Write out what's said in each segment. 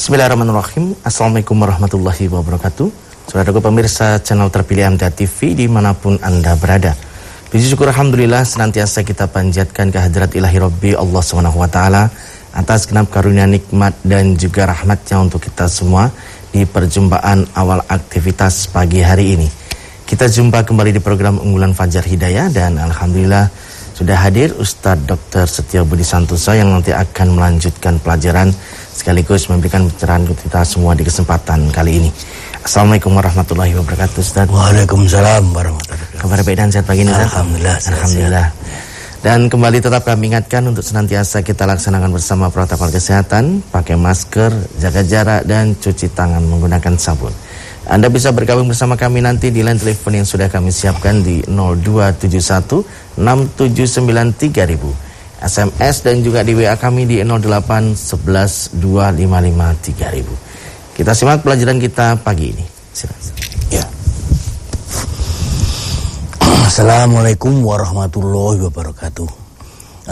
Bismillahirrahmanirrahim Assalamualaikum warahmatullahi wabarakatuh Saudaraku pemirsa channel terpilih MTA TV di mana pun Anda berada Puji syukur Alhamdulillah senantiasa kita panjatkan kehadirat ilahi Rabbi Allah SWT atas genap karunia nikmat dan juga rahmatnya untuk kita semua di perjumpaan awal aktivitas pagi hari ini. Kita jumpa kembali di program unggulan Fajar Hidayah dan Alhamdulillah sudah hadir Ustadz Dr. Setia Budi Santoso yang nanti akan melanjutkan pelajaran sekaligus memberikan pencerahan untuk kita semua di kesempatan kali ini. Assalamualaikum warahmatullahi wabarakatuh Ustaz. Waalaikumsalam warahmatullahi wabarakatuh. Kabar baik dan sehat pagi ini Ustaz? Alhamdulillah. Alhamdulillah. Dan kembali tetap kami ingatkan untuk senantiasa kita laksanakan bersama protokol kesehatan, pakai masker, jaga jarak dan cuci tangan menggunakan sabun. Anda bisa bergabung bersama kami nanti di line telepon yang sudah kami siapkan di 0271 6793000. SMS dan juga di WA kami di 08 11 255 3000. Kita simak pelajaran kita pagi ini. Ya. Assalamualaikum warahmatullahi wabarakatuh.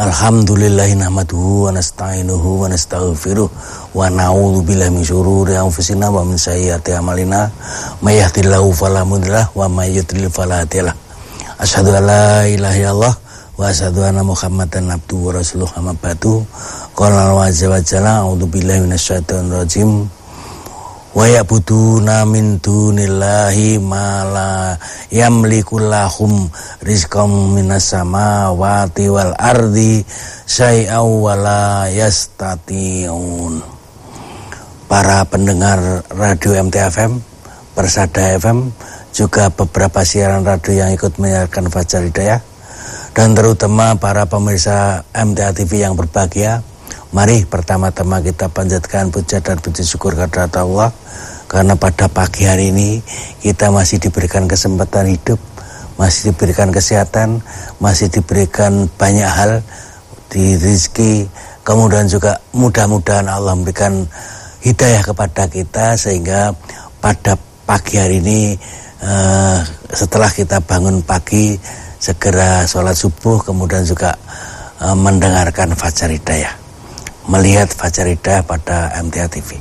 Alhamdulillahi nahmaduhu wa nasta'inuhu wa nastaghfiruh wa na'udzu billahi min syururi anfusina wa min sayyiati a'malina may yahdihillahu fala mudhillalah wa may yudlil fala hadiyalah. Asyhadu an la ilaha illallah wa asyhadu anna Muhammadan abduhu wa rasuluh amma ba'du. Qala wa azza a'udzu billahi minasyaitonir rajim. Wa ya'buduna min dunillahi ma la yamliku lahum rizqam minas samawati wal ardi syai'aw wa la yastati'un. Para pendengar radio MTFM Persada FM juga beberapa siaran radio yang ikut menyiarkan Fajar Hidayah dan terutama para pemirsa MTA TV yang berbahagia Mari pertama-tama kita panjatkan puja dan puji syukur kepada Allah. Karena pada pagi hari ini kita masih diberikan kesempatan hidup, masih diberikan kesehatan, masih diberikan banyak hal di rezeki, kemudian juga mudah-mudahan Allah memberikan hidayah kepada kita sehingga pada pagi hari ini uh, setelah kita bangun pagi segera sholat subuh kemudian juga uh, mendengarkan fajar hidayah melihat Fajar Hidayah pada MTA TV.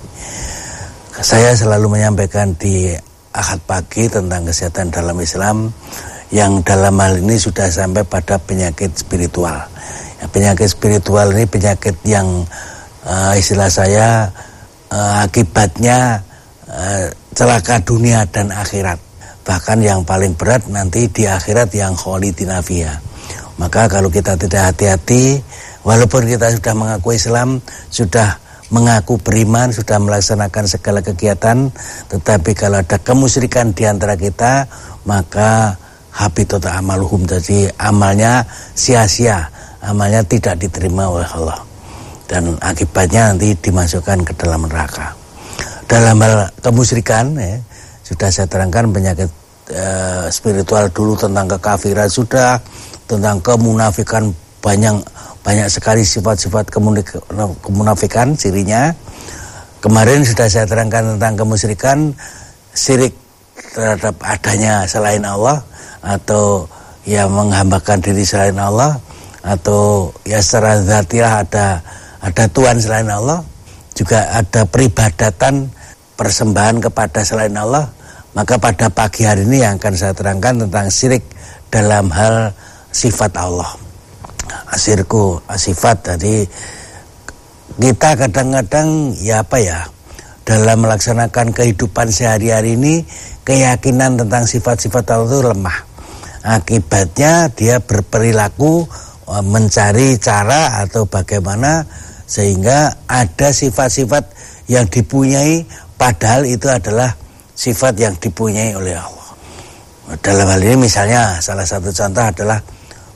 Saya selalu menyampaikan di Ahad pagi tentang kesehatan dalam Islam yang dalam hal ini sudah sampai pada penyakit spiritual. Ya, penyakit spiritual ini penyakit yang uh, istilah saya uh, akibatnya celaka dunia dan akhirat. Bahkan yang paling berat nanti di akhirat yang kholidinafia. Maka kalau kita tidak hati-hati Walaupun kita sudah mengaku Islam, sudah mengaku beriman, sudah melaksanakan segala kegiatan, tetapi kalau ada kemusyrikan di antara kita, maka habitut amaluhum jadi amalnya sia-sia, amalnya tidak diterima oleh Allah. Dan akibatnya nanti dimasukkan ke dalam neraka. Dalam hal kemusyrikan, ya, sudah saya terangkan penyakit eh, spiritual dulu tentang kekafiran sudah, tentang kemunafikan banyak banyak sekali sifat-sifat kemunafikan cirinya. Kemarin sudah saya terangkan tentang kemusyrikan, sirik terhadap adanya selain Allah atau ya menghambakan diri selain Allah atau ya secara zatilah ada ada Tuhan selain Allah, juga ada peribadatan persembahan kepada selain Allah. Maka pada pagi hari ini yang akan saya terangkan tentang sirik dalam hal sifat Allah. Asirku asifat jadi kita kadang-kadang ya apa ya dalam melaksanakan kehidupan sehari-hari ini keyakinan tentang sifat-sifat Allah itu lemah. Akibatnya dia berperilaku e, mencari cara atau bagaimana sehingga ada sifat-sifat yang dipunyai padahal itu adalah sifat yang dipunyai oleh Allah dalam hal ini misalnya salah satu contoh adalah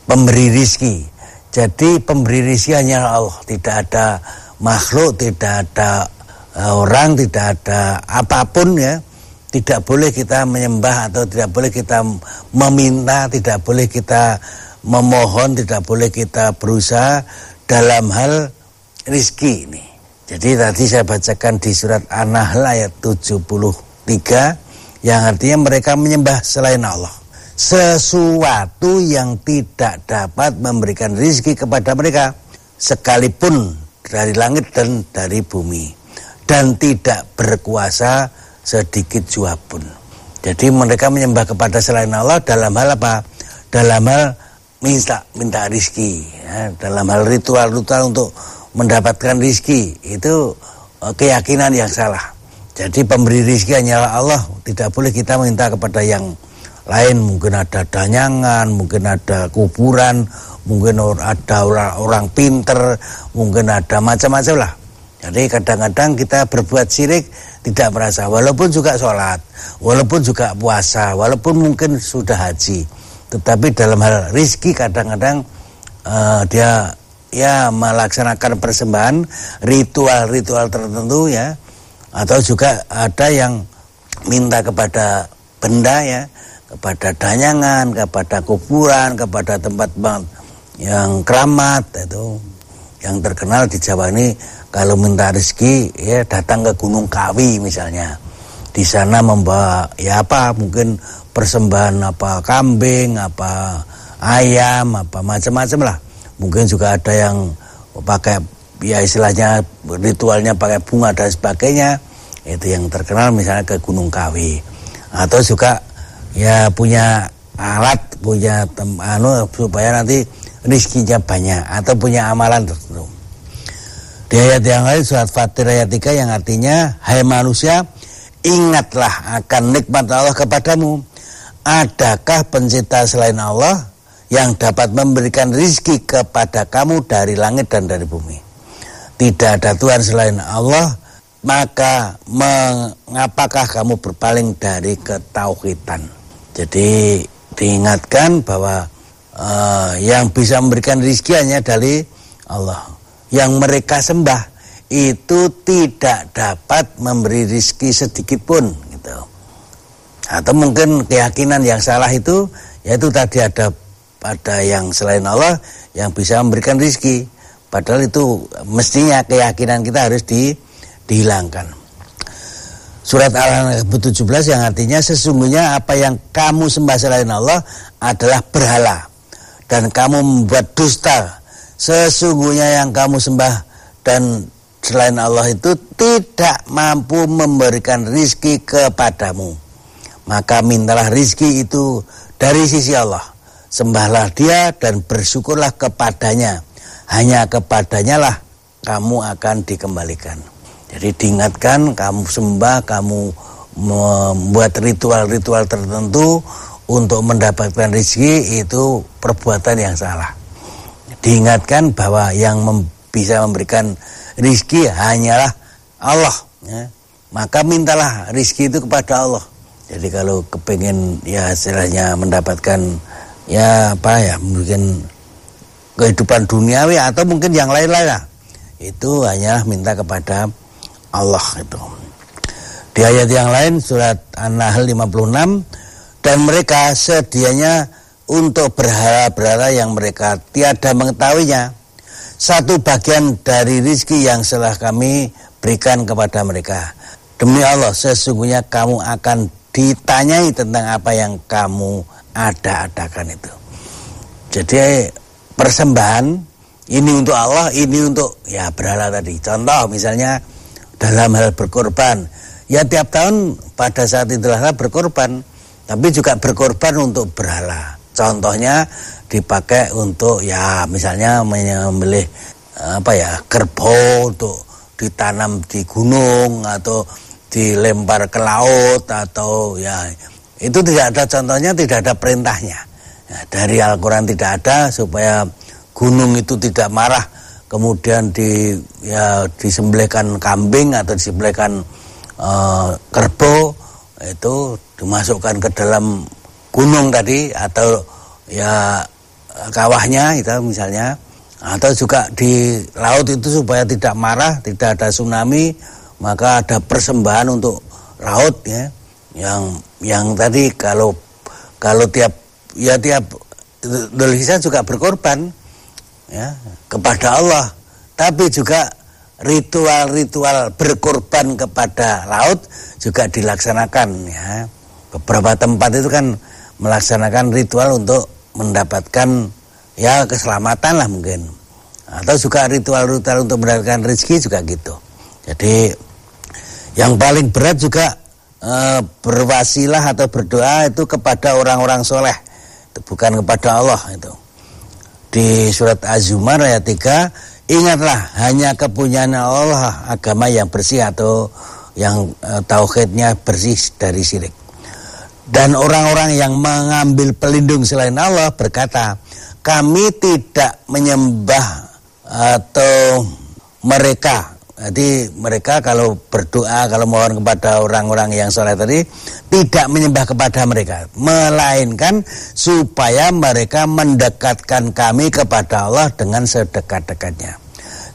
pemberi rizki jadi pemberi rizki hanya Allah, tidak ada makhluk, tidak ada uh, orang, tidak ada apa pun ya. Tidak boleh kita menyembah atau tidak boleh kita meminta, tidak boleh kita memohon, tidak boleh kita berusaha dalam hal rizki ini. Jadi tadi saya bacakan di surat An-Nahl ayat 73 yang artinya mereka menyembah selain Allah sesuatu yang tidak dapat memberikan rizki kepada mereka sekalipun dari langit dan dari bumi dan tidak berkuasa sedikit jua pun. Jadi mereka menyembah kepada selain Allah dalam hal apa? Dalam hal minta minta rizki, ya, dalam hal ritual-ritual untuk mendapatkan rizki itu uh, keyakinan yang salah. Jadi pemberi rizki hanyalah Allah, tidak boleh kita minta kepada yang lain. Mungkin ada danyangan, mungkin ada kuburan, mungkin ada orang, orang pinter, mungkin ada macam-macam lah. Jadi kadang-kadang kita berbuat syirik tidak merasa walaupun juga sholat, walaupun juga puasa, walaupun mungkin sudah haji, tetapi dalam hal rizki kadang-kadang uh, dia ya melaksanakan persembahan ritual-ritual tertentu ya, atau juga ada yang minta kepada benda ya, kepada danyangan, kepada kuburan, kepada tempat yang keramat itu yang terkenal di Jawa ini kalau minta rezeki ya datang ke Gunung Kawi misalnya. Di sana membawa ya apa mungkin persembahan apa kambing apa ayam apa macam-macam lah. Mungkin juga ada yang pakai ya istilahnya ritualnya pakai bunga dan sebagainya itu yang terkenal misalnya ke Gunung Kawi. Atau juga ya punya alat punya tem, anu supaya nanti rizkinya banyak atau punya amalan tertentu. Di ayat yang lain surat Fatir ayat 3 yang artinya Hai manusia ingatlah akan nikmat Allah kepadamu. Adakah pencipta selain Allah yang dapat memberikan rizki kepada kamu dari langit dan dari bumi Tidak ada Tuhan selain Allah maka mengapakah kamu berpaling dari ketauhidan Jadi diingatkan bahwa uh, yang bisa memberikan rizki hanya dari Allah yang mereka sembah itu tidak dapat memberi rizki sedikit pun gitu. Atau mungkin keyakinan yang salah itu yaitu tadi ada pada yang selain Allah yang bisa memberikan rizki. Padahal itu mestinya keyakinan kita harus di, dihilangkan. Surat Al-An'am 17 yang artinya sesungguhnya apa yang kamu sembah selain Allah adalah berhala dan kamu membuat dusta Sesungguhnya yang kamu sembah dan selain Allah itu tidak mampu memberikan rizki kepadamu. Maka mintalah rizki itu dari sisi Allah. Sembahlah dia dan bersyukurlah kepadanya. Hanya kepadanya lah kamu akan dikembalikan. Jadi diingatkan kamu sembah, kamu membuat ritual-ritual tertentu untuk mendapatkan rizki itu perbuatan yang salah diingatkan bahwa yang mem bisa memberikan rizki hanyalah Allah ya. maka mintalah rizki itu kepada Allah jadi kalau kepengen ya istilahnya mendapatkan ya apa ya mungkin kehidupan duniawi atau mungkin yang lain-lain lah itu hanya minta kepada Allah itu di ayat yang lain surat An-Nahl 56 dan mereka sedianya untuk berhala-berhala yang mereka tiada mengetahuinya. Satu bagian dari rizki yang telah kami berikan kepada mereka. Demi Allah, sesungguhnya kamu akan ditanyai tentang apa yang kamu ada-adakan itu. Jadi persembahan ini untuk Allah, ini untuk ya berhala tadi. Contoh misalnya dalam hal berkorban. Ya tiap tahun pada saat Idul Adha berkorban, tapi juga berkorban untuk berhala. Contohnya dipakai untuk ya misalnya menyembelih apa ya kerbau untuk ditanam di gunung atau dilempar ke laut atau ya itu tidak ada contohnya tidak ada perintahnya ya, dari Al-Quran tidak ada supaya gunung itu tidak marah kemudian di ya disembelihkan kambing atau disembelihkan uh, kerbau itu dimasukkan ke dalam gunung tadi atau ya kawahnya itu misalnya atau juga di laut itu supaya tidak marah, tidak ada tsunami, maka ada persembahan untuk laut ya. Yang yang tadi kalau kalau tiap ya tiap Dhul juga berkorban ya kepada Allah, tapi juga ritual-ritual berkorban kepada laut juga dilaksanakan ya. Beberapa tempat itu kan melaksanakan ritual untuk mendapatkan ya keselamatan lah mungkin atau juga ritual-ritual untuk mendapatkan rezeki juga gitu jadi Yang paling berat juga e, berwasilah atau berdoa itu kepada orang-orang soleh. Itu bukan kepada Allah itu. Di surat Az-Zumar ayat 3, ingatlah hanya kepunyaan Allah agama yang bersih atau yang e, tauhidnya bersih dari syirik. Dan orang-orang yang mengambil pelindung selain Allah berkata, kami tidak menyembah atau mereka jadi mereka kalau berdoa, kalau mohon kepada orang-orang yang soleh tadi tidak menyembah kepada mereka, melainkan supaya mereka mendekatkan kami kepada Allah dengan sedekat-dekatnya.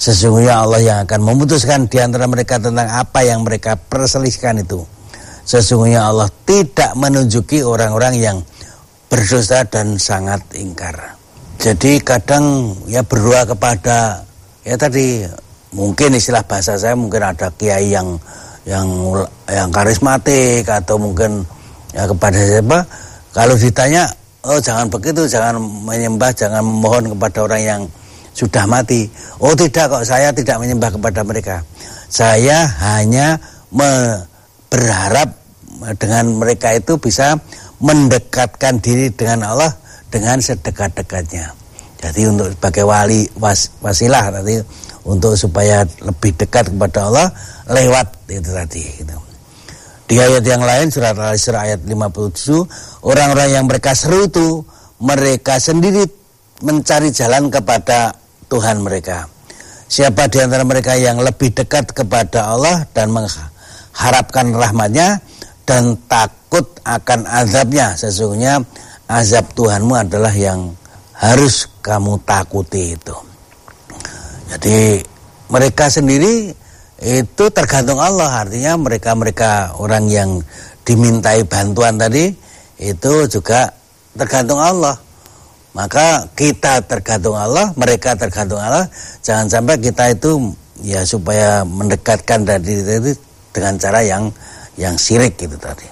Sesungguhnya Allah yang akan memutuskan di antara mereka tentang apa yang mereka perselisihkan itu. Sesungguhnya Allah tidak menunjuki orang-orang yang berdosa dan sangat ingkar. Jadi kadang ya berdoa kepada ya tadi mungkin istilah bahasa saya mungkin ada kiai yang yang yang karismatik atau mungkin ya kepada siapa. Kalau ditanya oh jangan begitu jangan menyembah jangan memohon kepada orang yang sudah mati. Oh tidak kok saya tidak menyembah kepada mereka. Saya hanya berharap dengan mereka itu bisa mendekatkan diri dengan Allah dengan sedekat-dekatnya jadi untuk sebagai wali was, wasilah tadi untuk supaya lebih dekat kepada Allah lewat itu tadi gitu. Di ayat yang lain surat Al-Isra ayat 57 orang-orang yang mereka seru itu mereka sendiri mencari jalan kepada Tuhan mereka. Siapa di antara mereka yang lebih dekat kepada Allah dan mengharapkan rahmatnya dan takut akan azabnya sesungguhnya azab Tuhanmu adalah yang harus kamu takuti itu. Jadi mereka sendiri itu tergantung Allah. Artinya mereka-mereka orang yang dimintai bantuan tadi itu juga tergantung Allah. Maka kita tergantung Allah mereka tergantung Allah. Jangan sampai kita itu ya supaya mendekatkan dari itu dengan cara yang yang sirik gitu tadi.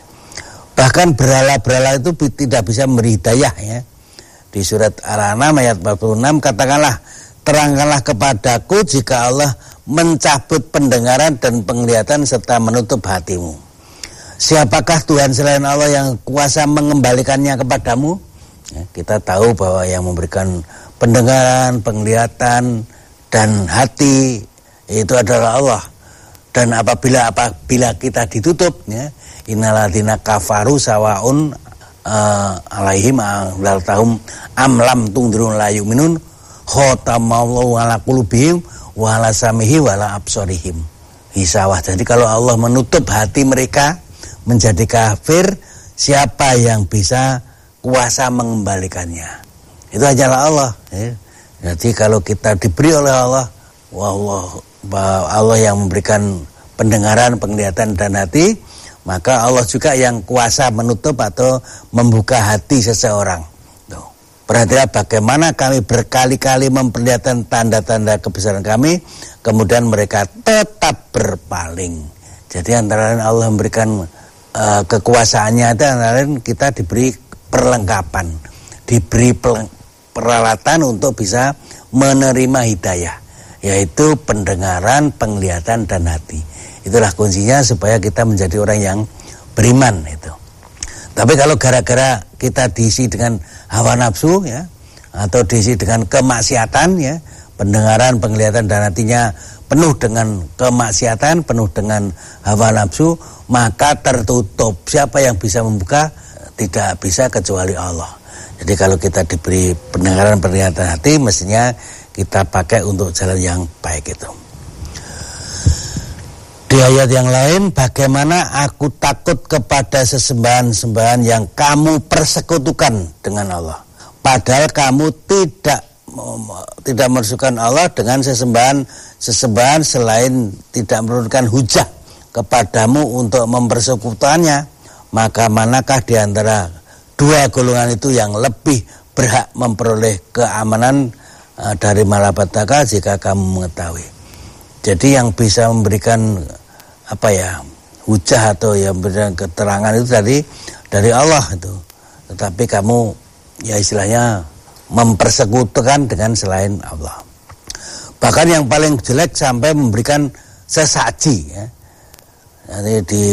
Bahkan berhala-berhala itu tidak bisa memberi ya di surat Al-An'am ayat 46 katakanlah terangkanlah kepadaku jika Allah mencabut pendengaran dan penglihatan serta menutup hatimu. Siapakah Tuhan selain Allah yang kuasa mengembalikannya kepadamu? Ya, kita tahu bahwa yang memberikan pendengaran, penglihatan, dan hati itu adalah Allah. Dan apabila apabila kita ditutup, ya, inaladina kafaru sawaun uh, alaihim tahum amlam tungdirun layu minun khotamallahu ala qulubihim wa ala samihi wa ala absorihim. Hisawah jadi kalau Allah menutup hati mereka menjadi kafir siapa yang bisa kuasa mengembalikannya? Itu hanyalah Allah ya. jadi kalau kita diberi oleh Allah Allah Allah yang memberikan pendengaran penglihatan dan hati maka Allah juga yang kuasa menutup atau membuka hati seseorang Perhatilah bagaimana kami berkali-kali memperlihatkan tanda-tanda kebesaran kami, kemudian mereka tetap berpaling. Jadi antara lain Allah memberikan uh, kekuasaannya itu antara lain kita diberi perlengkapan, diberi peralatan untuk bisa menerima hidayah, yaitu pendengaran, penglihatan dan hati. Itulah kuncinya supaya kita menjadi orang yang beriman itu. Tapi kalau gara-gara kita diisi dengan hawa nafsu ya atau diisi dengan kemaksiatan ya, pendengaran, penglihatan dan hatinya penuh dengan kemaksiatan, penuh dengan hawa nafsu, maka tertutup. Siapa yang bisa membuka? Tidak bisa kecuali Allah. Jadi kalau kita diberi pendengaran, penglihatan hati, mestinya kita pakai untuk jalan yang baik itu. Di ayat yang lain, bagaimana aku takut kepada sesembahan-sembahan yang kamu persekutukan dengan Allah. Padahal kamu tidak tidak merusukan Allah dengan sesembahan sesembahan selain tidak menurunkan hujah kepadamu untuk mempersekutukannya maka manakah di antara dua golongan itu yang lebih berhak memperoleh keamanan uh, dari malapetaka jika kamu mengetahui jadi yang bisa memberikan apa ya hujah atau yang berikan keterangan itu dari dari Allah itu. Tetapi kamu ya istilahnya mempersekutukan dengan selain Allah. Bahkan yang paling jelek sampai memberikan sesaji ya. Nanti di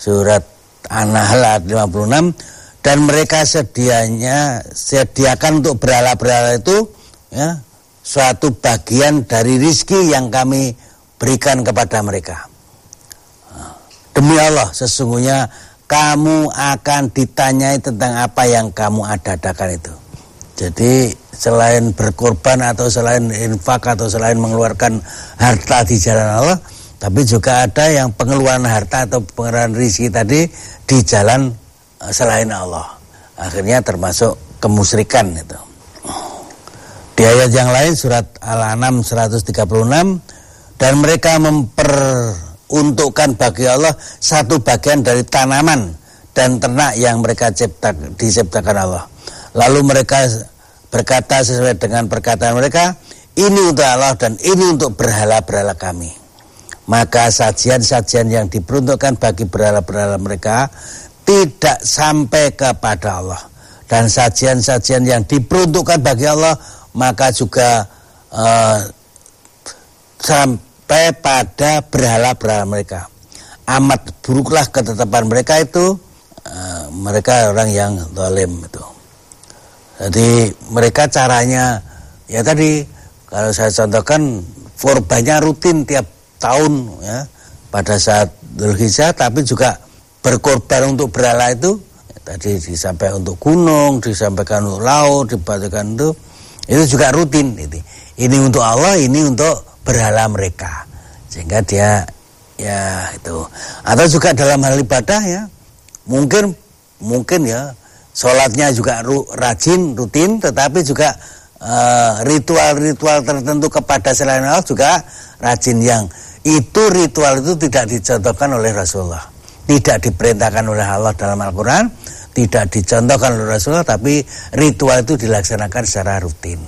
surat An-Nahl ayat 56 dan mereka sedianya sediakan untuk berhala-berhala itu ya suatu bagian dari rizki yang kami berikan kepada mereka. Demi Allah, sesungguhnya kamu akan ditanyai tentang apa yang kamu adadakan itu. Jadi selain berkorban atau selain infak atau selain mengeluarkan harta di jalan Allah, tapi juga ada yang pengeluaran harta atau pengeluaran rizki tadi di jalan eh, selain Allah. Akhirnya termasuk kemusyrikan itu. Di ayat yang lain surat Al-An'am 136 dan mereka memper untukkan bagi Allah satu bagian dari tanaman dan ternak yang mereka cipta, diciptakan Allah. Lalu mereka berkata sesuai dengan perkataan mereka, ini untuk Allah dan ini untuk berhala-berhala kami. Maka sajian-sajian yang diperuntukkan bagi berhala-berhala mereka tidak sampai kepada Allah. Dan sajian-sajian yang diperuntukkan bagi Allah maka juga uh, sampai sampai pada berhala-berhala mereka. Amat buruklah ketetapan mereka itu, uh, mereka orang yang zalim itu. Jadi mereka caranya, ya tadi kalau saya contohkan korbannya rutin tiap tahun ya pada saat Dzulhijjah tapi juga berkorban untuk berhala itu ya, tadi disampaikan untuk gunung, disampaikan untuk laut, dibacakan itu itu juga rutin ini. Ini untuk Allah, ini untuk berhala mereka. Sehingga dia ya itu. Atau juga dalam hal ibadah ya. Mungkin mungkin ya. Sholatnya juga ru, rajin rutin tetapi juga eh, ritual-ritual uh, tertentu kepada selain Allah juga rajin yang itu ritual itu tidak dicontohkan oleh Rasulullah. Tidak diperintahkan oleh Allah dalam Al-Quran tidak dicontohkan oleh Rasulullah tapi ritual itu dilaksanakan secara rutin.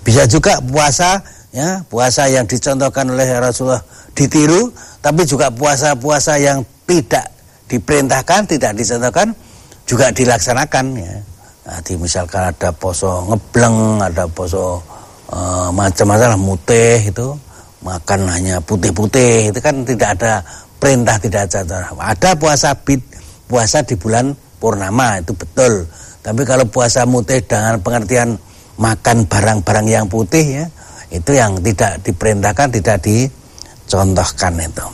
Bisa juga puasa ya puasa yang dicontohkan oleh Rasulullah ditiru tapi juga puasa-puasa yang tidak diperintahkan tidak dicontohkan juga dilaksanakan ya. Nah, di misalkan ada poso ngebleng ada poso uh, macam-macam mutih itu makan hanya putih-putih itu kan tidak ada perintah tidak ada ada puasa bid puasa di bulan purnama itu betul. Tapi kalau puasa mutih dengan pengertian makan barang-barang yang putih ya itu yang tidak diperintahkan tidak dicontohkan itu.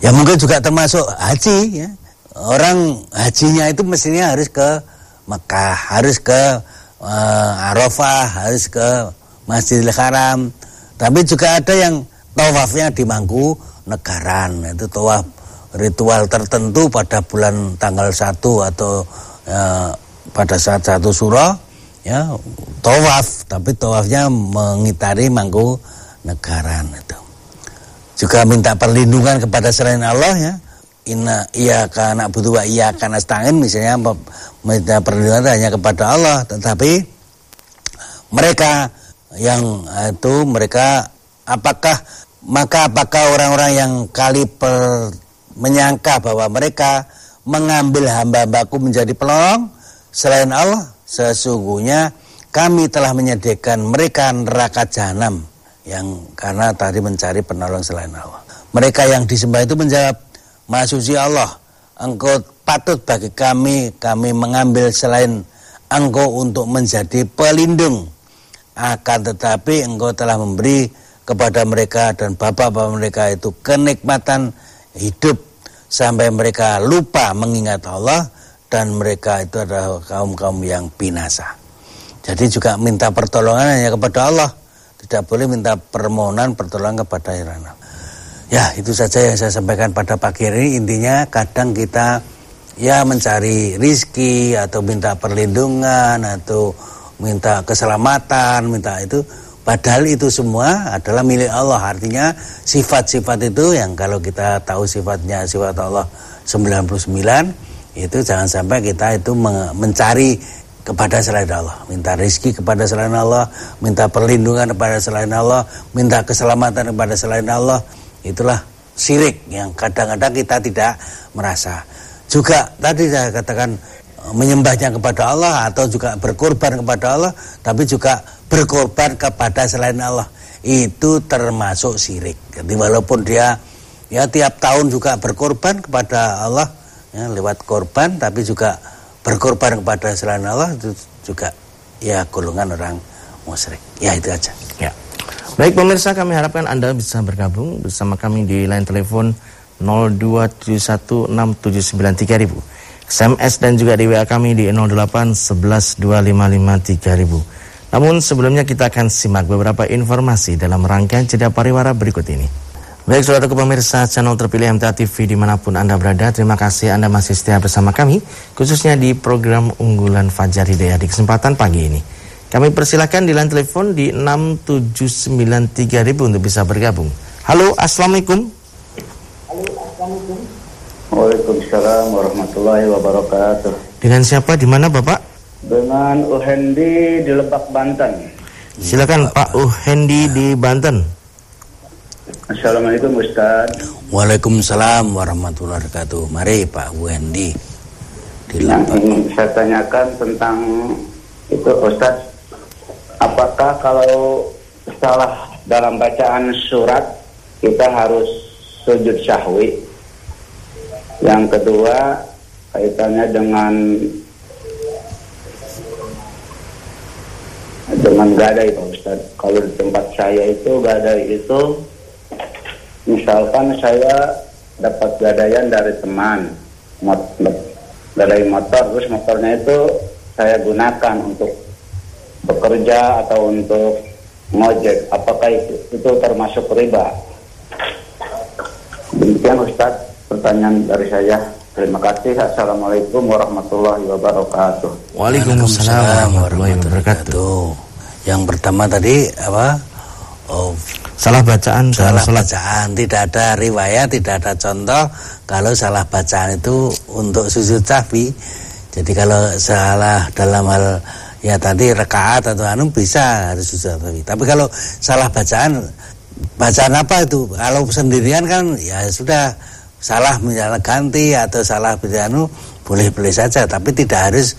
Ya mungkin juga termasuk haji ya. Orang hajinya itu mestinya harus ke Mekah harus ke uh, Arafah harus ke Masjidil Haram. Tapi juga ada yang tawafnya di Mangku Negaran. Itu tawaf ritual tertentu pada bulan tanggal 1 atau uh, pada saat satu surah ya tawaf. Tapi tawafnya mengitari mangku negaran itu. Juga minta perlindungan kepada selain Allah ya. Inna iya karena butuh iya karena setangin misalnya minta perlindungan hanya kepada Allah. Tetapi mereka yang itu mereka apakah maka apakah orang-orang yang kali per, menyangka bahwa mereka mengambil hamba-hambaku menjadi penolong selain Allah sesungguhnya kami telah menyediakan mereka neraka jahanam yang karena tadi mencari penolong selain Allah. Mereka yang disembah itu menjawab, Masuci Allah, engkau patut bagi kami, kami mengambil selain engkau untuk menjadi pelindung. Akan tetapi engkau telah memberi kepada mereka dan bapak-bapak mereka itu kenikmatan hidup sampai mereka lupa mengingat Allah dan mereka itu adalah kaum-kaum yang binasa. Jadi juga minta pertolongan hanya kepada Allah, tidak boleh minta permohonan pertolongan kepada Irana. Ya, itu saja yang saya sampaikan pada pagi ini. Intinya kadang kita ya mencari rizki atau minta perlindungan atau minta keselamatan, minta itu Padahal itu semua adalah milik Allah. Artinya sifat-sifat itu yang kalau kita tahu sifatnya sifat Allah 99 itu jangan sampai kita itu mencari kepada selain Allah, minta rezeki kepada selain Allah, minta perlindungan kepada selain Allah, minta keselamatan kepada selain Allah, itulah sirik yang kadang-kadang kita tidak merasa. Juga tadi saya katakan menyembahnya kepada Allah atau juga berkorban kepada Allah, tapi juga berkorban kepada selain Allah itu termasuk sirik. Jadi walaupun dia ya tiap tahun juga berkorban kepada Allah ya, lewat korban tapi juga berkorban kepada selain Allah itu juga ya golongan orang musyrik. Ya itu aja. Ya. Baik pemirsa kami harapkan Anda bisa bergabung bersama kami di line telepon 02716793000. SMS dan juga di WA kami di 08112553000. Namun sebelumnya kita akan simak beberapa informasi dalam rangkaian jeda pariwara berikut ini. Baik saudara pemirsa channel terpilih MTA TV di mana pun Anda berada Terima kasih Anda masih setia bersama kami Khususnya di program unggulan Fajar Hidayah di kesempatan pagi ini. Kami persilahkan di line telepon di 6793.000 untuk bisa bergabung. Halo Assalamualaikum Halo Assalamualaikum. Waalaikumsalam warahmatullahi wabarakatuh. Dengan siapa di mana Bapak? Dengan Uhendi di Lebak Banten. Silakan Pak Uhendi di Banten Assalamualaikum Ustaz. Waalaikumsalam warahmatullahi wabarakatuh. Mari Pak Wendy. Yang ingin saya tanyakan tentang itu Ustaz, apakah kalau salah dalam bacaan surat kita harus sujud syahwi? Yang kedua kaitannya dengan dengan gadai Pak Ustaz. Kalau di tempat saya itu gadai itu misalkan saya dapat gadaian dari teman mot gadai motor terus motornya itu saya gunakan untuk bekerja atau untuk ngojek. Apakah itu, itu termasuk riba? Demikian Ustaz pertanyaan dari saya. Terima kasih. Assalamualaikum warahmatullahi wabarakatuh. Waalaikumsalam warahmatullahi wabarakatuh. Yang pertama tadi apa? Oh Salah bacaan Salah bacaan Tidak ada riwayat Tidak ada contoh. Kalau salah bacaan itu Untuk sujud sahwi Jadi kalau salah dalam hal Ya tadi rekaat atau anu Bisa harus sujud sahwi Tapi kalau salah bacaan Bacaan apa itu? Kalau sendirian kan Ya sudah Salah misalnya ganti Atau salah anu Boleh-boleh saja. Tapi tidak harus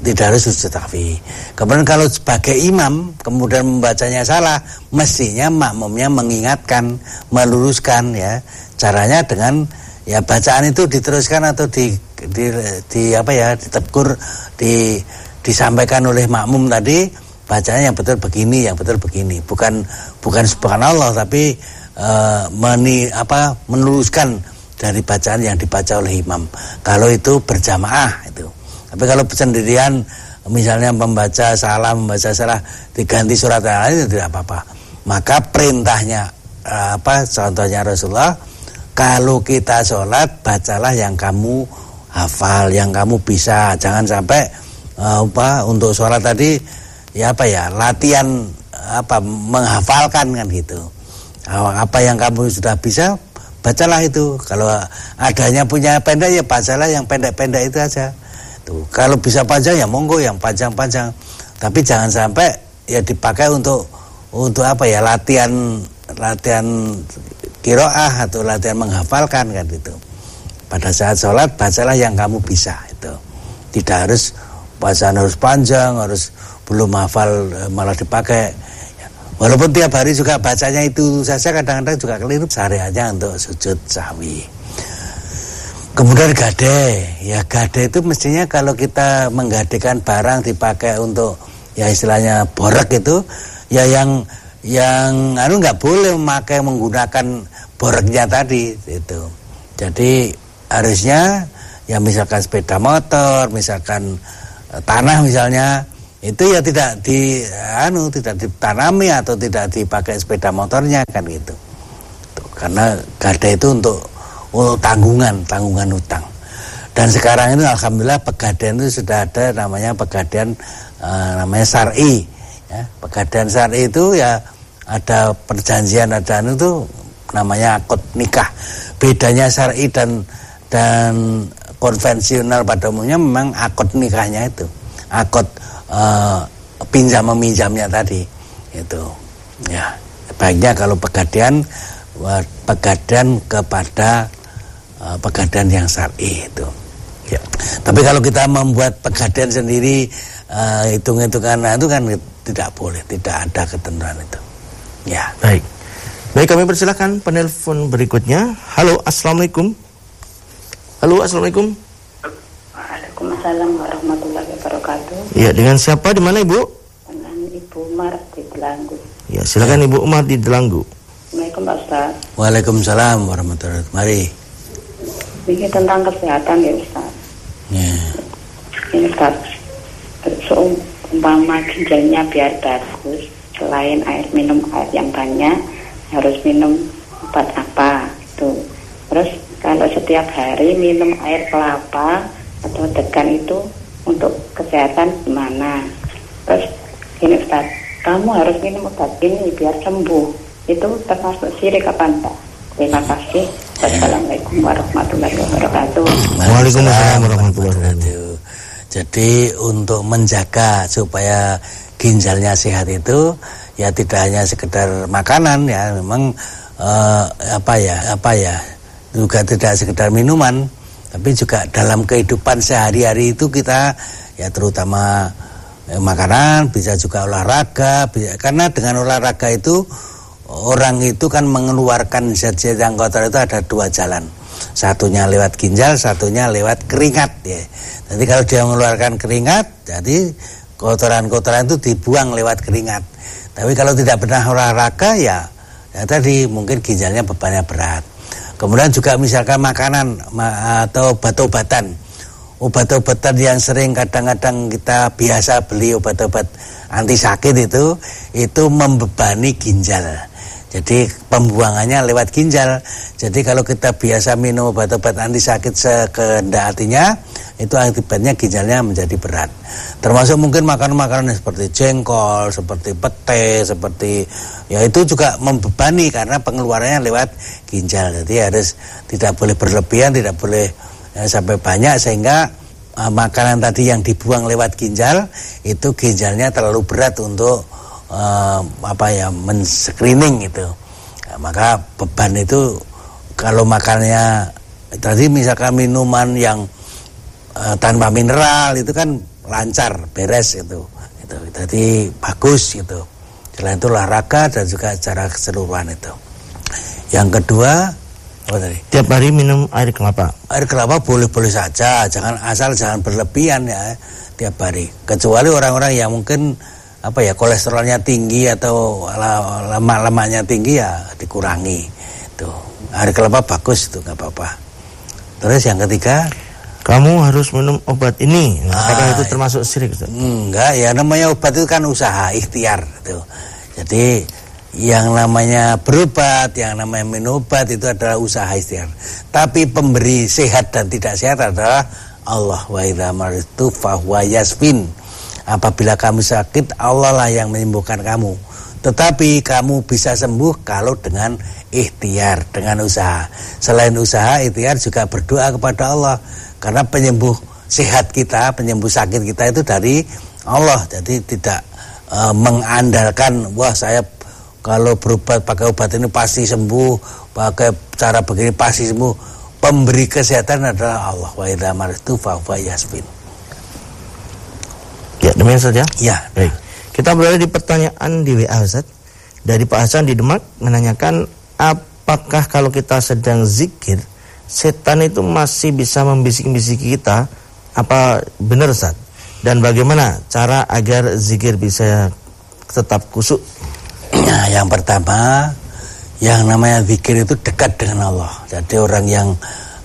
tidak harus sujud tahfi. Kemudian kalau sebagai imam kemudian membacanya salah, mestinya makmumnya mengingatkan, meluruskan ya. Caranya dengan ya bacaan itu diteruskan atau di di, di apa ya, ditegur, di disampaikan oleh makmum tadi bacanya yang betul begini, yang betul begini. Bukan bukan subhanallah tapi uh, meni apa meluruskan dari bacaan yang dibaca oleh imam. Kalau itu berjamaah itu. Tapi kalau sendirian misalnya membaca salah, membaca salah diganti surat yang lain itu tidak apa-apa. Maka perintahnya eh, apa contohnya Rasulullah kalau kita sholat bacalah yang kamu hafal, yang kamu bisa. Jangan sampai eh, apa untuk sholat tadi ya apa ya latihan apa menghafalkan kan gitu. Apa yang kamu sudah bisa bacalah itu. Kalau adanya punya pendek ya bacalah yang pendek-pendek itu aja itu kalau bisa panjang ya monggo yang panjang-panjang tapi jangan sampai ya dipakai untuk untuk apa ya latihan latihan kiroah atau latihan menghafalkan kan itu pada saat sholat bacalah yang kamu bisa itu tidak harus bacaan harus panjang harus belum hafal eh, malah dipakai. Walaupun tiap hari juga bacanya itu saja kadang-kadang juga keliru sehari-harinya untuk sujud sahwi Kemudian gade, ya gade itu mestinya kalau kita menggadekan barang dipakai untuk ya istilahnya borek itu, ya yang yang anu nggak boleh memakai menggunakan boreknya tadi itu. Jadi harusnya ya misalkan sepeda motor, misalkan e, tanah misalnya itu ya tidak di anu tidak ditanami atau tidak dipakai sepeda motornya kan gitu. Karena gade itu untuk untuk tanggungan, tanggungan utang. Dan sekarang ini alhamdulillah pegadaian itu sudah ada namanya pegadaian uh, namanya syar'i. Ya, pegadaian syar'i itu ya ada perjanjian ada itu namanya akad nikah. Bedanya syar'i dan dan konvensional pada umumnya memang akad nikahnya itu. Akad uh, pinjam meminjamnya tadi. Itu. Ya, baiknya kalau pegadaian pegadaian kepada uh, pegadaian yang syar'i itu. Ya. Tapi kalau kita membuat pegadaian sendiri uh, hitung-hitungan nah, itu kan tidak boleh, tidak ada ketentuan itu. Ya. Baik. Baik, kami persilakan penelpon berikutnya. Halo, Assalamualaikum. Halo, Assalamualaikum. Waalaikumsalam warahmatullahi wabarakatuh. Ya, dengan siapa di mana Ibu? Dengan Ibu Umar di Delanggu. Ya, silakan Ibu Umar di Delanggu. Assalamualaikum Pak Ustaz. Waalaikumsalam warahmatullahi wabarakatuh. Mari. Ini tentang kesehatan ya Ustaz. Ya. Ini Ustaz, seumpama ginjalnya biar bagus, selain air minum air yang banyak, harus minum obat apa itu. Terus kalau setiap hari minum air kelapa atau degan itu untuk kesehatan gimana? Terus ini Ustaz, kamu harus minum obat ini biar sembuh. Itu termasuk sirik apa enggak? Terima kasih. Wassalamualaikum warahmatullahi wabarakatuh. Waalaikumsalam warahmatullahi wabarakatuh. Jadi untuk menjaga supaya ginjalnya sehat itu ya tidak hanya sekedar makanan ya memang eh, apa ya apa ya juga tidak sekedar minuman tapi juga dalam kehidupan sehari-hari itu kita ya terutama eh, makanan bisa juga olahraga bisa, karena dengan olahraga itu orang itu kan mengeluarkan zat-zat yang kotor itu ada dua jalan. Satunya lewat ginjal satunya lewat keringat ya. Jadi kalau dia mengeluarkan keringat jadi kotoran-kotoran itu dibuang lewat keringat. Tapi kalau tidak pernah olahraga ya, ya tadi mungkin ginjalnya bebannya berat. Kemudian juga misalkan makanan atau obat-obatan. Obat-obatan yang sering kadang-kadang kita biasa beli obat-obat anti sakit itu itu membebani ginjal jadi pembuangannya lewat ginjal. Jadi kalau kita biasa minum obat-obat anti sakit sekehendak hatinya, itu akibatnya ginjalnya menjadi berat. Termasuk mungkin makanan-makanan seperti jengkol, seperti pete, seperti ya itu juga membebani karena pengeluarannya lewat ginjal. Jadi harus tidak boleh berlebihan, tidak boleh ya, sampai banyak sehingga uh, makanan tadi yang dibuang lewat ginjal itu ginjalnya terlalu berat untuk uh, apa ya men-screening itu nah, maka beban itu kalau makannya tadi misalkan minuman yang uh, tanpa mineral itu kan lancar beres itu itu jadi bagus itu selain itu olahraga dan juga secara keseluruhan itu. Yang kedua apa tadi? Tiap hari minum air kelapa. Air kelapa boleh-boleh saja jangan asal jangan berlebihan ya tiap hari. Kecuali orang-orang yang mungkin apa ya kolesterolnya tinggi atau lemak-lemaknya tinggi ya dikurangi. Tuh air kelapa bagus itu nggak apa-apa. Terus yang ketiga? Kamu harus minum obat ini. Nah, apakah itu ya. termasuk sirik enggak ya namanya obat itu kan usaha ikhtiar tuh. Jadi yang namanya berobat, yang namanya minum obat itu adalah usaha ikhtiar. Tapi pemberi sehat dan tidak sehat adalah Allah. Wa idza maritu fahuwa yasfin. Apabila kamu sakit, Allah lah yang menyembuhkan kamu. Tetapi kamu bisa sembuh kalau dengan ikhtiar, dengan usaha. Selain usaha, ikhtiar juga berdoa kepada Allah. Karena penyembuh sehat kita, penyembuh sakit kita itu dari Allah. Jadi tidak e, mengandalkan, wah saya kalau berobat pakai obat ini pasti sembuh, pakai cara begini pasti sembuh. Pemberi kesehatan adalah Allah. Wa idza maritu fa yasbin. Ya, demikian saja. Ya. Baik. Kita berada di pertanyaan di WA Ustaz. Dari Pak Hasan di Demak menanyakan apakah kalau kita sedang zikir setan itu masih bisa membisik-bisiki kita apa benar Ustaz? Dan bagaimana cara agar zikir bisa tetap kusuk? Nah, yang pertama yang namanya zikir itu dekat dengan Allah. Jadi orang yang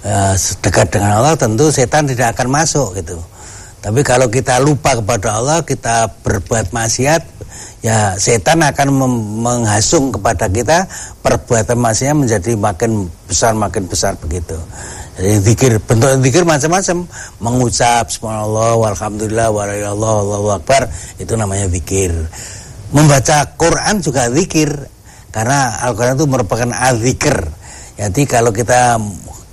uh, dekat dengan Allah tentu setan tidak akan masuk gitu. Tapi kalau kita lupa kepada Allah, kita berbuat maksiat, ya setan akan menghasung kepada kita perbuatan maksiat menjadi makin besar makin besar begitu. Jadi zikir bentuk zikir macam-macam, mengucap subhanallah walhamdulillah walailallah wallahu akbar itu namanya zikir. Membaca Quran juga zikir karena Al-Qur'an itu merupakan al-zikir. Jadi kalau kita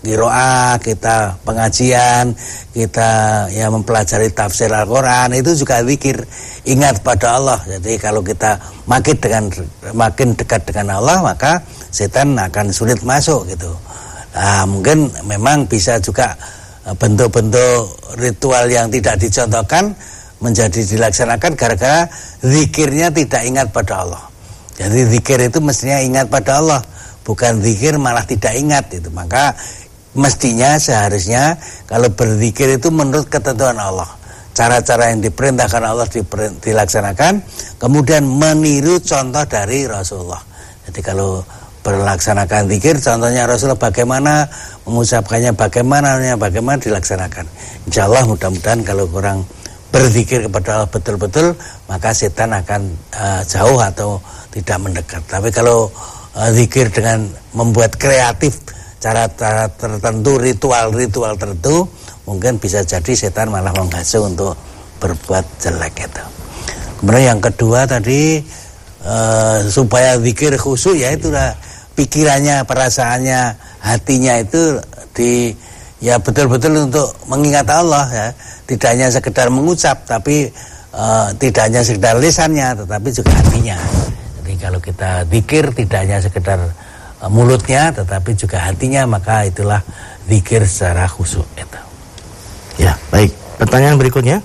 kiroah, kita pengajian, kita ya mempelajari tafsir Al-Quran itu juga zikir ingat pada Allah. Jadi kalau kita makin dengan makin dekat dengan Allah maka setan akan sulit masuk gitu. Nah, mungkin memang bisa juga eh, bentuk-bentuk ritual yang tidak dicontohkan menjadi dilaksanakan gara-gara zikirnya tidak ingat pada Allah. Jadi zikir itu mestinya ingat pada Allah, bukan zikir malah tidak ingat itu. Maka mestinya seharusnya kalau berzikir itu menurut ketentuan Allah. Cara-cara yang diperintahkan Allah dilaksanakan, kemudian meniru contoh dari Rasulullah. Jadi kalau berlaksanakan zikir, contohnya Rasulullah bagaimana mengucapkannya, bagaimana bagaimana dilaksanakan. Insya Allah mudah-mudahan kalau kurang berzikir kepada Allah betul-betul maka setan akan uh, jauh atau tidak mendekat. Tapi kalau uh, zikir dengan membuat kreatif cara-cara tertentu, ritual-ritual tertentu, mungkin bisa jadi setan malah menghasut untuk berbuat jelek itu. Kemudian yang kedua tadi uh, supaya zikir khusyuk ya itulah pikirannya, perasaannya, hatinya itu di ya betul-betul untuk mengingat Allah ya tidak hanya sekedar mengucap tapi uh, tidak hanya sekedar lisannya tetapi juga hatinya jadi kalau kita pikir tidak hanya sekedar mulutnya tetapi juga hatinya maka itulah zikir secara khusyuk itu ya baik pertanyaan berikutnya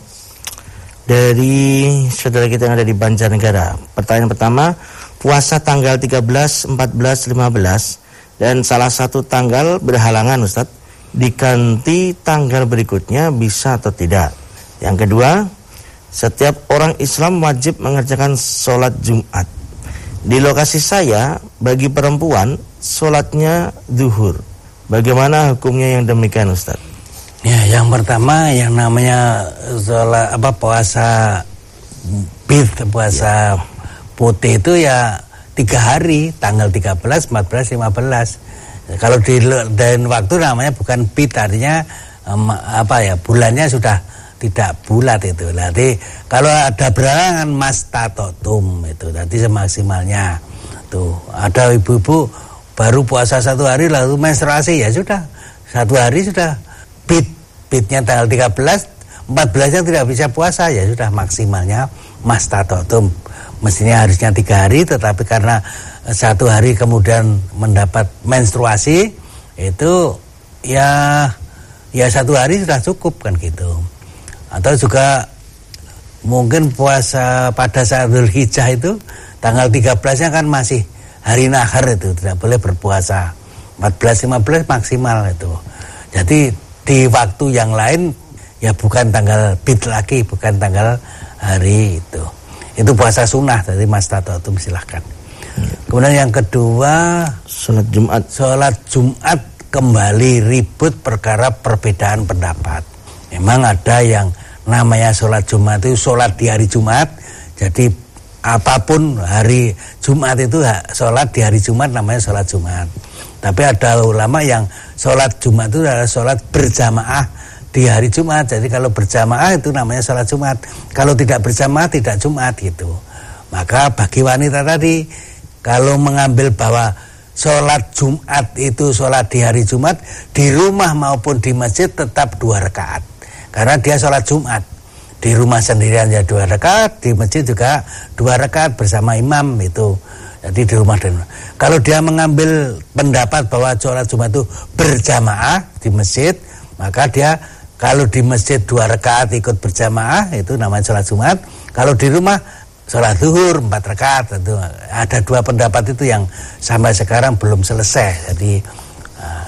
dari saudara kita yang ada di Banjarnegara pertanyaan pertama puasa tanggal 13, 14, 15 dan salah satu tanggal berhalangan Ustadz diganti tanggal berikutnya bisa atau tidak. Yang kedua, setiap orang Islam wajib mengerjakan sholat Jumat. Di lokasi saya, bagi perempuan, sholatnya duhur. Bagaimana hukumnya yang demikian Ustaz? Ya, yang pertama yang namanya sholat apa puasa bid puasa ya. putih itu ya tiga hari, tanggal 13, 14, 15 kalau di dan waktu namanya bukan bit artinya um, apa ya bulannya sudah tidak bulat itu. Nanti kalau ada berangan mas tatotum itu nanti semaksimalnya. Tuh ada ibu-ibu baru puasa satu hari lalu menstruasi ya sudah. Satu hari sudah. Bit bitnya tanggal 13 14 nya tidak bisa puasa ya sudah maksimalnya mas tatotum. Mestinya harusnya tiga hari tetapi karena satu hari kemudian mendapat menstruasi itu ya ya satu hari sudah cukup kan gitu atau juga mungkin puasa pada saat Hijjah itu tanggal 13 nya kan masih hari nahar itu tidak boleh berpuasa 14 15 maksimal itu jadi di waktu yang lain ya bukan tanggal bid lagi bukan tanggal hari itu itu puasa sunnah dari Mas Tato itu silahkan Kemudian yang kedua sholat Jumat. Sholat Jumat kembali ribut perkara perbedaan pendapat. Memang ada yang namanya sholat Jumat itu sholat di hari Jumat. Jadi apa pun hari Jumat itu sholat di hari Jumat namanya sholat Jumat. Tapi ada ulama yang sholat Jumat itu adalah sholat berjamaah di hari Jumat. Jadi kalau berjamaah itu namanya sholat Jumat. Kalau tidak berjamaah tidak Jumat gitu. Maka bagi wanita tadi kalau mengambil bahwa sholat Jumat itu sholat di hari Jumat di rumah maupun di masjid tetap dua rakaat karena dia sholat Jumat. Di rumah sendirian ya dua rakaat di masjid juga dua rakaat bersama imam itu. Jadi di rumah dan kalau dia mengambil pendapat bahwa sholat Jumat itu berjamaah di masjid maka dia kalau di masjid dua rakaat ikut berjamaah itu namanya sholat Jumat. Kalau di rumah sholat zuhur empat rakaat itu ada dua pendapat itu yang sampai sekarang belum selesai. Jadi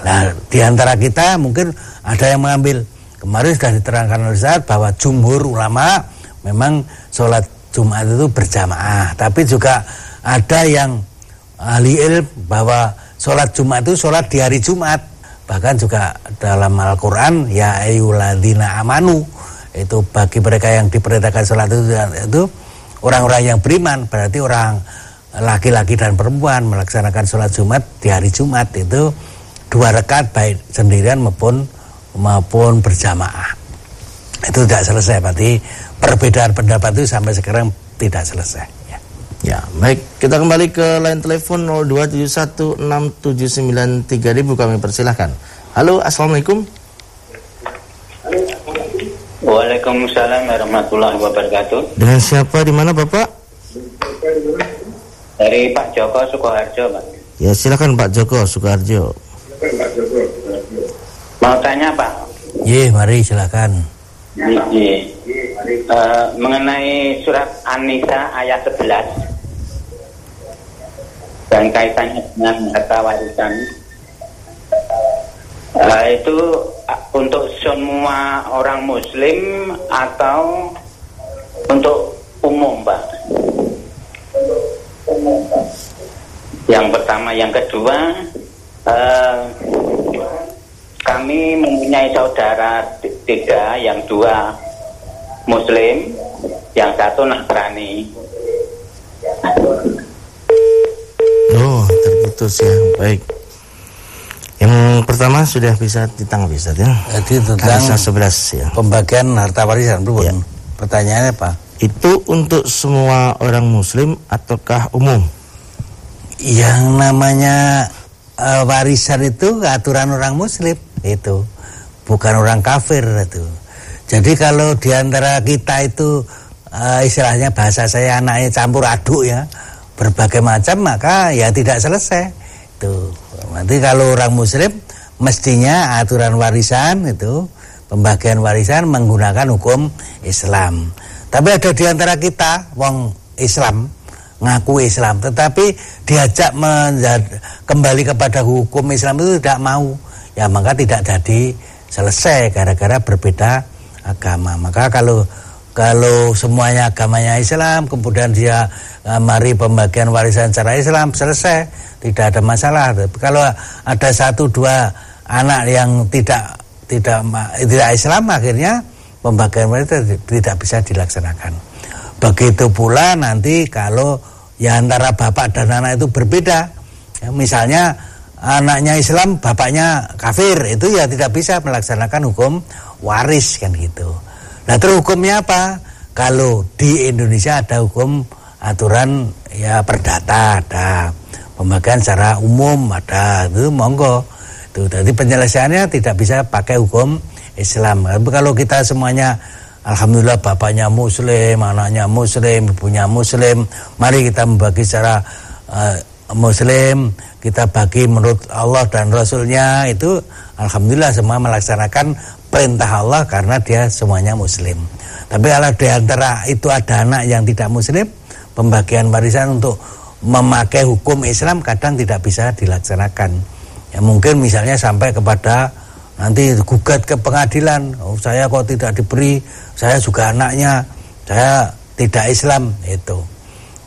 nah di antara kita mungkin ada yang mengambil kemarin sudah diterangkan oleh Ustaz bahwa jumhur ulama memang sholat Jumat itu berjamaah. Tapi juga ada yang ahli bahwa sholat Jumat itu sholat di hari Jumat. Bahkan juga dalam Al-Quran ya ayuladina amanu itu bagi mereka yang diperintahkan sholat itu, itu orang-orang yang beriman berarti orang laki-laki dan perempuan melaksanakan sholat Jumat di hari Jumat itu dua rekat baik sendirian maupun maupun berjamaah itu tidak selesai berarti perbedaan pendapat itu sampai sekarang tidak selesai ya, ya baik kita kembali ke line telepon 02716793000 kami persilahkan halo assalamualaikum Waalaikumsalam warahmatullahi wabarakatuh. Dengan siapa di mana Bapak? Dari Pak Joko Sukoharjo, Pak. Ya, silakan Pak Joko Sukoharjo. Mau tanya, Pak? Iya, mari silakan. Iya. Uh, mengenai surat An-Nisa ayat 11. dan kaitannya dengan harta warisan uh, itu uh, untuk semua orang muslim atau untuk umum Pak yang pertama yang kedua uh, kami mempunyai saudara tiga yang dua muslim yang satu nasrani Oh, terputus ya. Baik. Yang pertama sudah bisa ditanggapi Ustaz ya. Jadi tentang Hadis 11 ya. pembagian harta warisan, Bro. Ya. Pertanyaannya apa? Itu untuk semua orang muslim ataukah umum? Yang namanya eh, warisan itu aturan orang muslim itu bukan orang kafir itu. Jadi kalau di antara kita itu eh, istilahnya bahasa saya anaknya campur aduk ya berbagai macam maka ya tidak selesai itu. Nanti kalau orang muslim mestinya aturan warisan itu pembagian warisan menggunakan hukum Islam. Tapi ada di antara kita wong Islam ngaku Islam tetapi diajak kembali kepada hukum Islam itu tidak mau ya maka tidak jadi selesai gara-gara berbeda agama. Maka kalau kalau semuanya agamanya Islam kemudian dia eh, mari pembagian warisan secara Islam selesai. Tidak ada masalah. Tapi kalau ada satu dua anak yang tidak tidak tidak Islam akhirnya pembagian warisan tidak bisa dilaksanakan. Begitu pula nanti kalau ya antara bapak dan anak itu berbeda. Ya, misalnya anaknya Islam, bapaknya kafir, itu ya tidak bisa melaksanakan hukum waris kan gitu. Nah terus hukumnya apa? Kalau di Indonesia ada hukum aturan ya perdata ada pembagian secara umum ada itu monggo itu jadi penyelesaiannya tidak bisa pakai hukum Islam tapi kalau kita semuanya Alhamdulillah bapaknya muslim, anaknya muslim, ibunya muslim. Mari kita membagi secara uh, muslim, kita bagi menurut Allah dan Rasulnya itu Alhamdulillah semua melaksanakan perintah Allah karena dia semuanya muslim. Tapi kalau di antara itu ada anak yang tidak muslim, pembagian warisan untuk memakai hukum Islam kadang tidak bisa dilaksanakan. Ya mungkin misalnya sampai kepada nanti gugat ke pengadilan oh, saya kok tidak diberi saya juga anaknya saya tidak Islam itu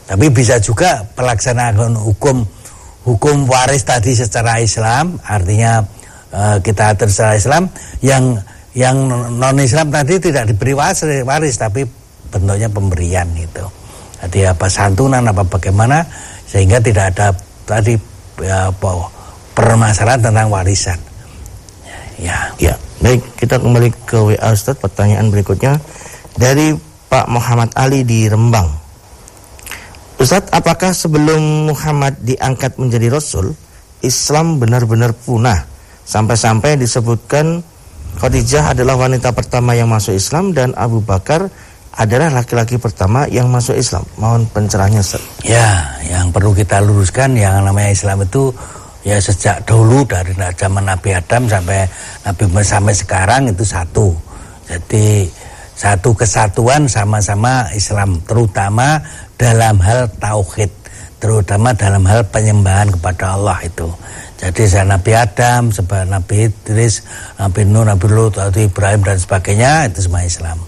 tapi bisa juga pelaksanaan hukum hukum waris tadi secara Islam artinya eh, kita atur secara Islam yang yang non Islam tadi tidak diberi waris, waris tapi bentuknya pemberian itu jadi apa santunan apa bagaimana sehingga tidak ada tadi ya, permasalahan tentang warisan Ya. Ya, baik kita kembali ke WA Ustaz pertanyaan berikutnya dari Pak Muhammad Ali di Rembang. Ustadz, apakah sebelum Muhammad diangkat menjadi Rasul, Islam benar-benar punah? Sampai-sampai disebutkan Khadijah adalah wanita pertama yang masuk Islam dan Abu Bakar adalah laki-laki pertama yang masuk Islam. Mohon pencerahannya, Ustaz. Ya, yang perlu kita luruskan yang namanya Islam itu ya sejak dulu dari zaman Nabi Adam sampai Nabi sampai sekarang itu satu. Jadi satu kesatuan sama-sama Islam terutama dalam hal tauhid, terutama dalam hal penyembahan kepada Allah itu. Jadi saya Nabi Adam, sebab Nabi Idris, Nabi Nuh, Nabi Lut, Nabi Ibrahim dan sebagainya itu semua Islam.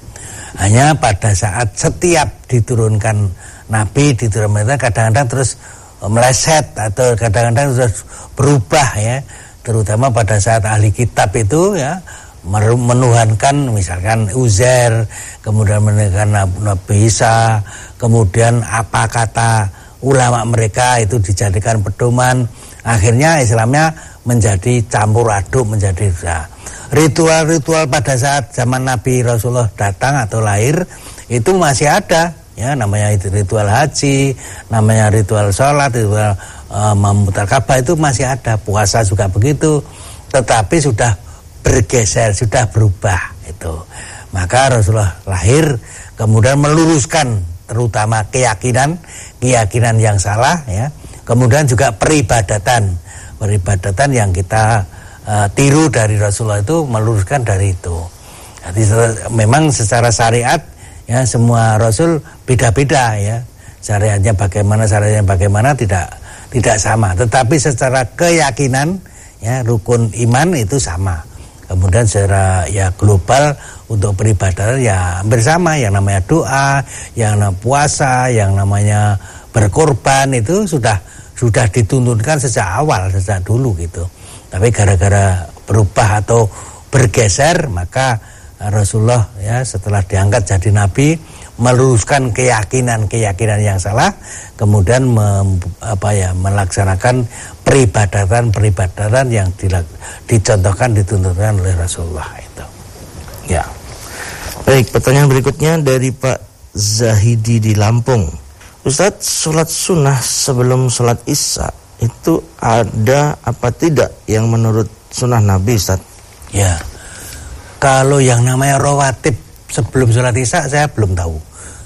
Hanya pada saat setiap diturunkan Nabi diturunkan kadang-kadang terus meleset atau kadang-kadang sudah berubah ya terutama pada saat ahli kitab itu ya menuhankan misalkan Uzair kemudian menuhankan Nabi Isa kemudian apa kata ulama mereka itu dijadikan pedoman. Akhirnya Islamnya menjadi campur aduk menjadi ritual-ritual pada saat zaman Nabi Rasulullah datang atau lahir itu masih ada. Ya namanya itu ritual haji namanya ritual sholat ritual uh, memutar Ka'bah itu masih ada. Puasa juga begitu. Tetapi sudah bergeser sudah berubah itu maka Rasulullah lahir kemudian meluruskan terutama keyakinan keyakinan yang salah ya. Kemudian juga peribadatan. Peribadatan yang kita uh, tiru dari Rasulullah itu meluruskan dari itu. Jadi memang secara syariat ya semua rasul beda-beda ya. Syariatnya bagaimana syariatnya bagaimana tidak tidak sama. Tetapi secara keyakinan ya rukun iman itu sama kemudian secara ya global untuk peribadatan ya hampir yang namanya doa yang namanya puasa yang namanya berkorban itu sudah sudah dituntunkan sejak awal sejak dulu gitu. Tapi gara-gara berubah atau bergeser maka Rasulullah ya setelah diangkat jadi nabi meluruskan keyakinan-keyakinan yang salah kemudian mem, apa ya melaksanakan peribadatan-peribadatan yang dicontohkan dituntunkan oleh Rasulullah itu. Ya. Baik, pertanyaan berikutnya dari Pak Zahidi di Lampung. Ustadz, sholat sunnah sebelum sholat isya itu ada apa tidak yang menurut sunnah Nabi Ustadz? Ya, kalau yang namanya rawatib sebelum sholat isya saya belum tahu.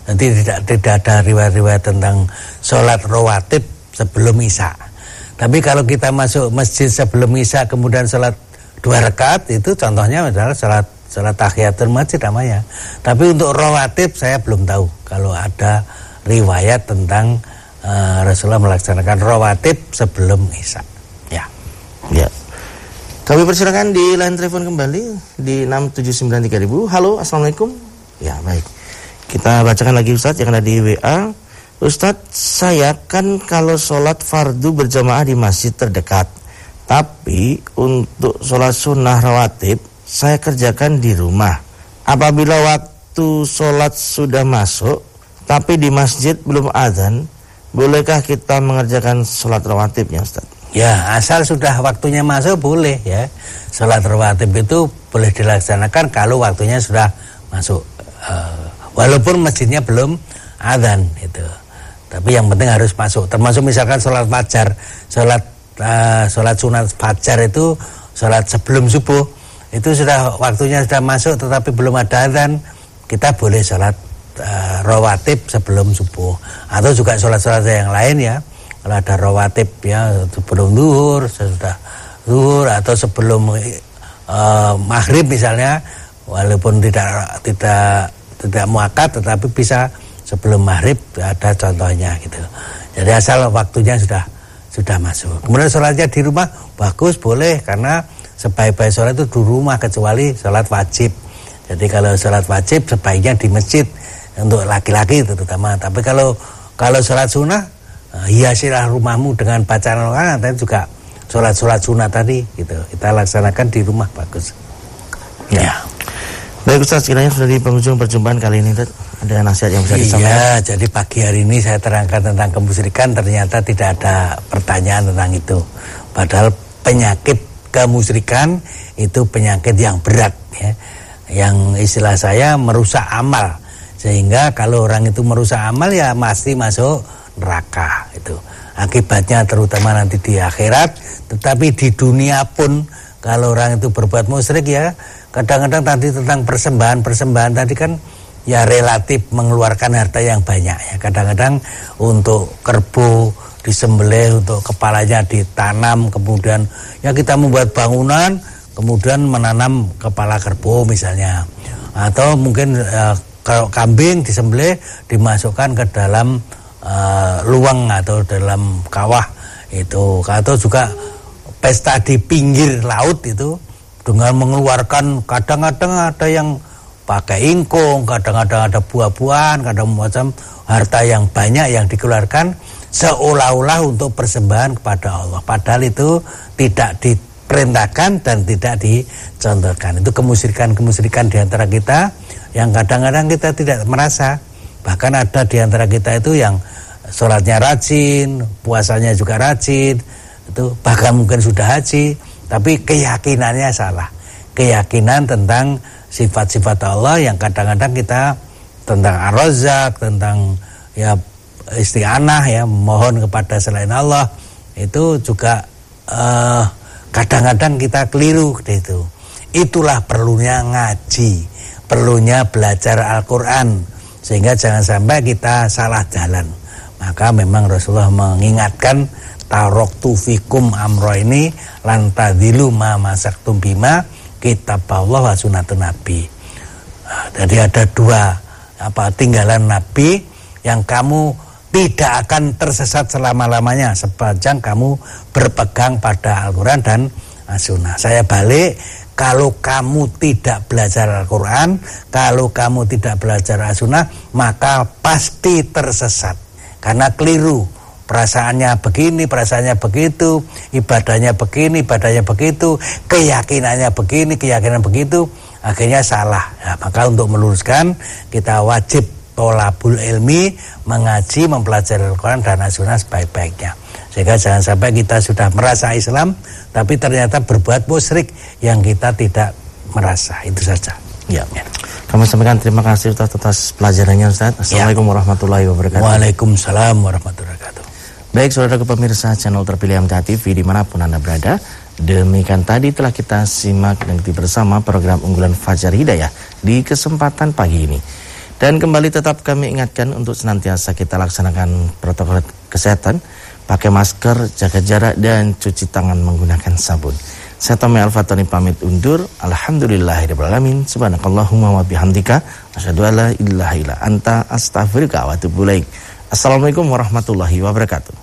Nanti tidak tidak ada riwayat-riwayat tentang sholat rawatib sebelum isya. Tapi kalau kita masuk masjid sebelum isya kemudian sholat dua rakaat itu contohnya adalah sholat sholat tahiyatul masjid namanya. Tapi untuk rawatib saya belum tahu kalau ada riwayat tentang uh, Rasulullah melaksanakan rawatib sebelum isya. Ya. Ya. Kami persilakan di line telepon kembali di 6793000. Halo, Assalamualaikum. Ya, baik. Kita bacakan lagi Ustadz yang ada di WA. Ustadz, saya kan kalau sholat fardu berjamaah di masjid terdekat. Tapi untuk sholat sunnah rawatib, saya kerjakan di rumah. Apabila waktu sholat sudah masuk, tapi di masjid belum azan, bolehkah kita mengerjakan sholat rawatibnya Ustadz? Ya, asal sudah waktunya masuk boleh ya. Sholat rawatib itu boleh dilaksanakan kalau waktunya sudah masuk. Uh, walaupun masjidnya belum adzan itu. Tapi yang penting harus masuk. Termasuk misalkan sholat fajar, sholat uh, sholat sunat fajar itu sholat sebelum subuh itu sudah waktunya sudah masuk tetapi belum ada adzan, kita boleh sholat uh, rawatib sebelum subuh atau juga sholat-sholat yang lain ya kalau ada rawatib ya sebelum duhur sesudah duhur atau sebelum uh, maghrib misalnya walaupun tidak tidak tidak muakat tetapi bisa sebelum maghrib ada contohnya gitu. Jadi asal waktunya sudah sudah masuk. Kemudian sholatnya di rumah bagus boleh karena sebaik-baik sholat itu di rumah kecuali sholat wajib. Jadi kalau sholat wajib sebaiknya di masjid untuk laki-laki terutama. Tapi kalau kalau sholat sunnah hiasilah rumahmu dengan bacaan Al-Quran tapi juga sholat-sholat sunnah tadi gitu kita laksanakan di rumah bagus ya, ya. Baik Ustaz, kiranya sudah di penghujung perjumpaan kali ini Ustaz. Ada nasihat yang bisa disampaikan? Iya, jadi pagi hari ini saya terangkan tentang kemusyrikan Ternyata tidak ada pertanyaan tentang itu Padahal penyakit kemusyrikan itu penyakit yang berat ya. Yang istilah saya merusak amal Sehingga kalau orang itu merusak amal ya pasti masuk neraka itu. Akibatnya terutama nanti di akhirat tetapi di dunia pun kalau orang itu berbuat musyrik ya kadang-kadang tadi tentang persembahan persembahan tadi kan ya relatif mengeluarkan harta yang banyak ya. Kadang-kadang untuk kerbau disembelih untuk kepalanya ditanam kemudian ya kita membuat bangunan kemudian menanam kepala kerbau misalnya. Atau mungkin eh, kalau kambing disembelih dimasukkan ke dalam uh, luang atau dalam kawah itu atau juga pesta di pinggir laut itu dengan mengeluarkan kadang-kadang ada yang pakai ingkung, kadang-kadang ada buah-buahan, kadang macam harta yang banyak yang dikeluarkan seolah-olah untuk persembahan kepada Allah. Padahal itu tidak diperintahkan dan tidak dicontohkan. Itu kemusyrikan-kemusyrikan di antara kita yang kadang-kadang kita tidak merasa Bahkan ada di antara kita itu yang sholatnya rajin, puasanya juga rajin, itu bahkan mungkin sudah haji, tapi keyakinannya salah. Keyakinan tentang sifat-sifat Allah yang kadang-kadang kita tentang ar-razak, tentang ya isti'anah ya mohon kepada selain Allah itu juga eh, kadang-kadang kita keliru itu. Itulah perlunya ngaji, perlunya belajar Al-Qur'an sehingga jangan sampai kita salah jalan. Maka memang Rasulullah mengingatkan tarok tufikum amro ini lantadilu ma masaktum bima kitab Allah wa sunatun nabi. Nah, jadi ada dua apa tinggalan nabi yang kamu tidak akan tersesat selama-lamanya sepanjang kamu berpegang pada Al-Quran dan Sunnah. Saya balik, kalau kamu tidak belajar Al-Quran, kalau kamu tidak belajar As-Sunnah, maka pasti tersesat. Karena keliru. Perasaannya begini, perasaannya begitu, ibadahnya begini, ibadahnya begitu, keyakinannya begini, keyakinan begitu, akhirnya salah. Nah, maka untuk meluruskan, kita wajib tolabul ilmi mengaji mempelajari Al-Quran dan As-Sunnah sebaik-baiknya sehingga jangan sampai kita sudah merasa Islam tapi ternyata berbuat musyrik yang kita tidak merasa itu saja ya, ya. Kami sampaikan terima kasih Ustaz atas pelajarannya Ustaz. Ya. Assalamualaikum ya. warahmatullahi wabarakatuh. Waalaikumsalam warahmatullahi wabarakatuh. Baik saudara pemirsa channel terpilih MTA TV di mana pun Anda berada. Demikian tadi telah kita simak dan bersama program unggulan Fajar Hidayah di kesempatan pagi ini. Dan kembali tetap kami ingatkan untuk senantiasa kita laksanakan protokol kesehatan, pakai masker, jaga jarak dan cuci tangan menggunakan sabun. Saya Tommy Al-Fatani pamit undur. Alhamdulillahirrahmanirrahim. Subhanakallahumma wa bihamdika. Asyadu ala ilaha anta astaghfirullah wa Assalamualaikum warahmatullahi wabarakatuh.